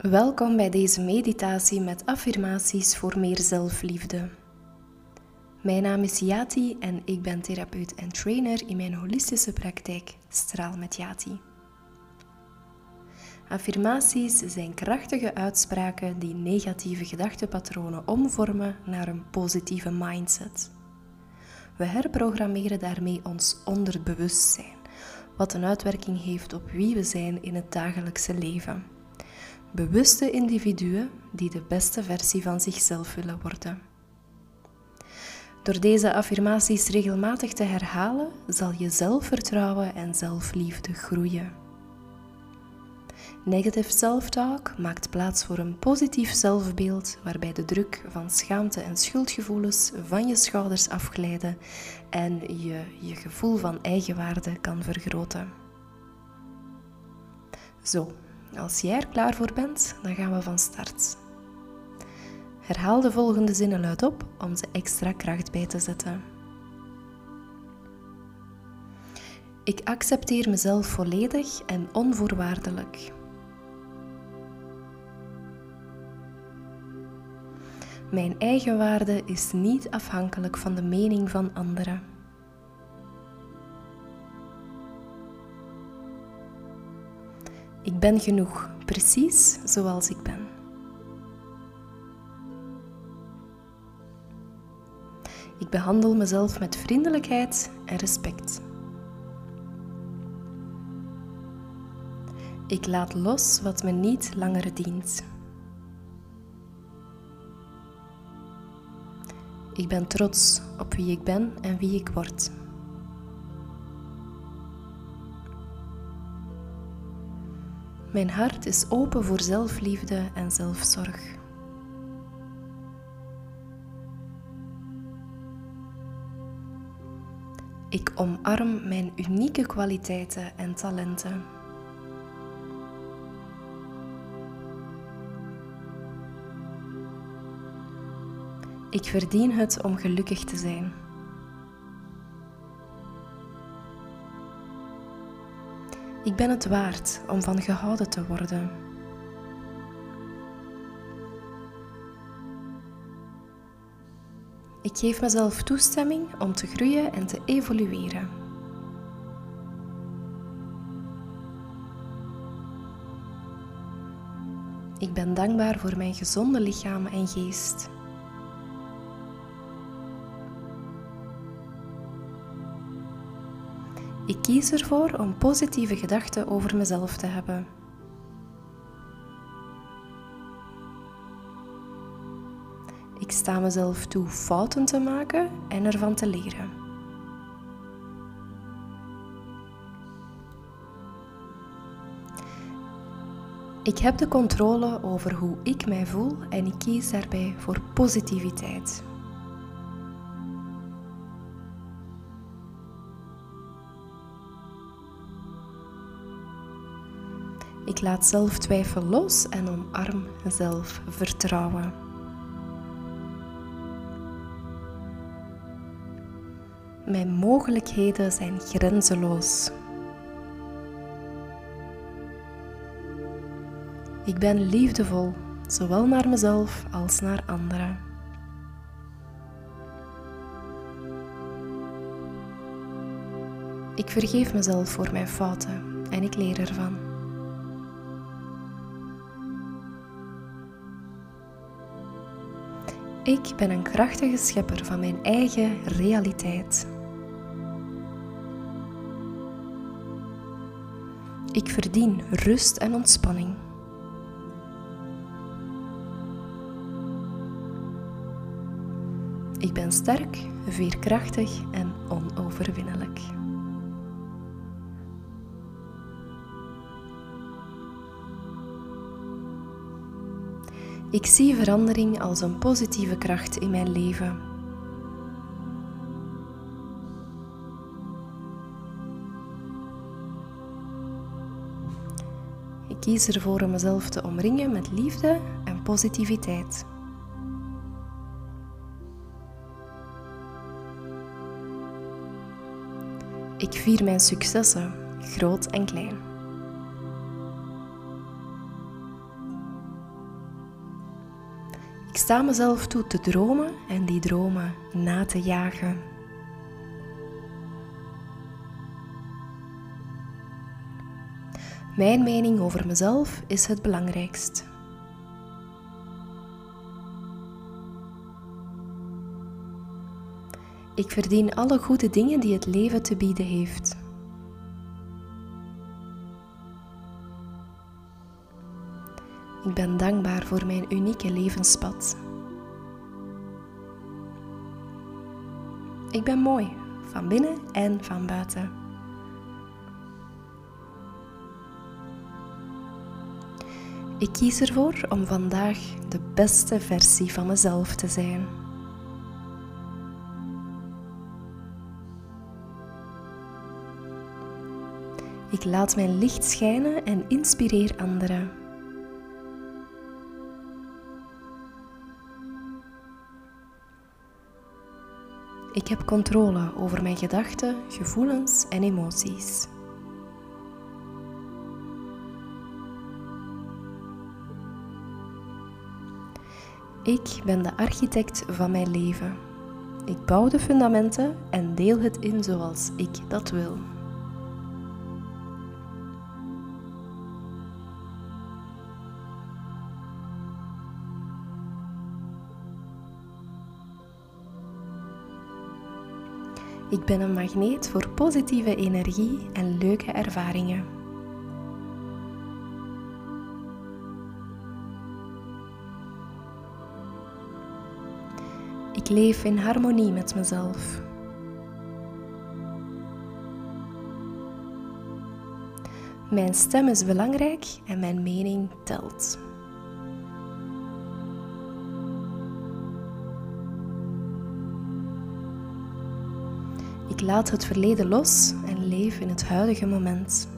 Welkom bij deze meditatie met affirmaties voor meer zelfliefde. Mijn naam is Yati en ik ben therapeut en trainer in mijn holistische praktijk Straal met Yati. Affirmaties zijn krachtige uitspraken die negatieve gedachtepatronen omvormen naar een positieve mindset. We herprogrammeren daarmee ons onderbewustzijn, wat een uitwerking heeft op wie we zijn in het dagelijkse leven. Bewuste individuen die de beste versie van zichzelf willen worden. Door deze affirmaties regelmatig te herhalen, zal je zelfvertrouwen en zelfliefde groeien. Negative self-talk maakt plaats voor een positief zelfbeeld waarbij de druk van schaamte en schuldgevoelens van je schouders afglijden en je je gevoel van eigenwaarde kan vergroten. Zo, als jij er klaar voor bent, dan gaan we van start. Herhaal de volgende zinnen luid op om ze extra kracht bij te zetten. Ik accepteer mezelf volledig en onvoorwaardelijk. Mijn eigen waarde is niet afhankelijk van de mening van anderen. Ik ben genoeg, precies zoals ik ben. Ik behandel mezelf met vriendelijkheid en respect. Ik laat los wat me niet langer dient. Ik ben trots op wie ik ben en wie ik word. Mijn hart is open voor zelfliefde en zelfzorg. Ik omarm mijn unieke kwaliteiten en talenten. Ik verdien het om gelukkig te zijn. Ik ben het waard om van gehouden te worden. Ik geef mezelf toestemming om te groeien en te evolueren. Ik ben dankbaar voor mijn gezonde lichaam en geest. Ik kies ervoor om positieve gedachten over mezelf te hebben. Ik sta mezelf toe fouten te maken en ervan te leren. Ik heb de controle over hoe ik mij voel en ik kies daarbij voor positiviteit. Ik laat zelftwijfel los en omarm zelfvertrouwen. Mijn mogelijkheden zijn grenzeloos. Ik ben liefdevol, zowel naar mezelf als naar anderen. Ik vergeef mezelf voor mijn fouten en ik leer ervan. Ik ben een krachtige schepper van mijn eigen realiteit. Ik verdien rust en ontspanning. Ik ben sterk, veerkrachtig en onoverwinnelijk. Ik zie verandering als een positieve kracht in mijn leven. Ik kies ervoor om mezelf te omringen met liefde en positiviteit. Ik vier mijn successen, groot en klein. Ik sta mezelf toe te dromen en die dromen na te jagen. Mijn mening over mezelf is het belangrijkst. Ik verdien alle goede dingen die het leven te bieden heeft. Ik ben dankbaar voor mijn unieke levenspad. Ik ben mooi, van binnen en van buiten. Ik kies ervoor om vandaag de beste versie van mezelf te zijn. Ik laat mijn licht schijnen en inspireer anderen. Ik heb controle over mijn gedachten, gevoelens en emoties. Ik ben de architect van mijn leven. Ik bouw de fundamenten en deel het in zoals ik dat wil. Ik ben een magneet voor positieve energie en leuke ervaringen. Ik leef in harmonie met mezelf. Mijn stem is belangrijk en mijn mening telt. Ik laat het verleden los en leef in het huidige moment.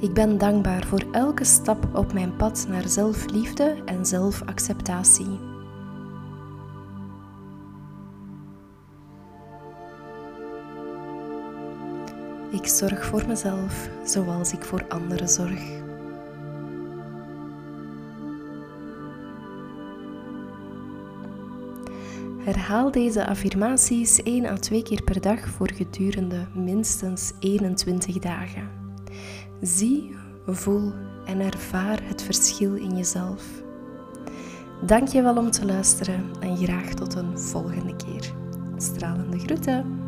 Ik ben dankbaar voor elke stap op mijn pad naar zelfliefde en zelfacceptatie. Ik zorg voor mezelf zoals ik voor anderen zorg. Herhaal deze affirmaties 1 à 2 keer per dag voor gedurende minstens 21 dagen. Zie, voel en ervaar het verschil in jezelf. Dank je wel om te luisteren en graag tot een volgende keer. Stralende groeten!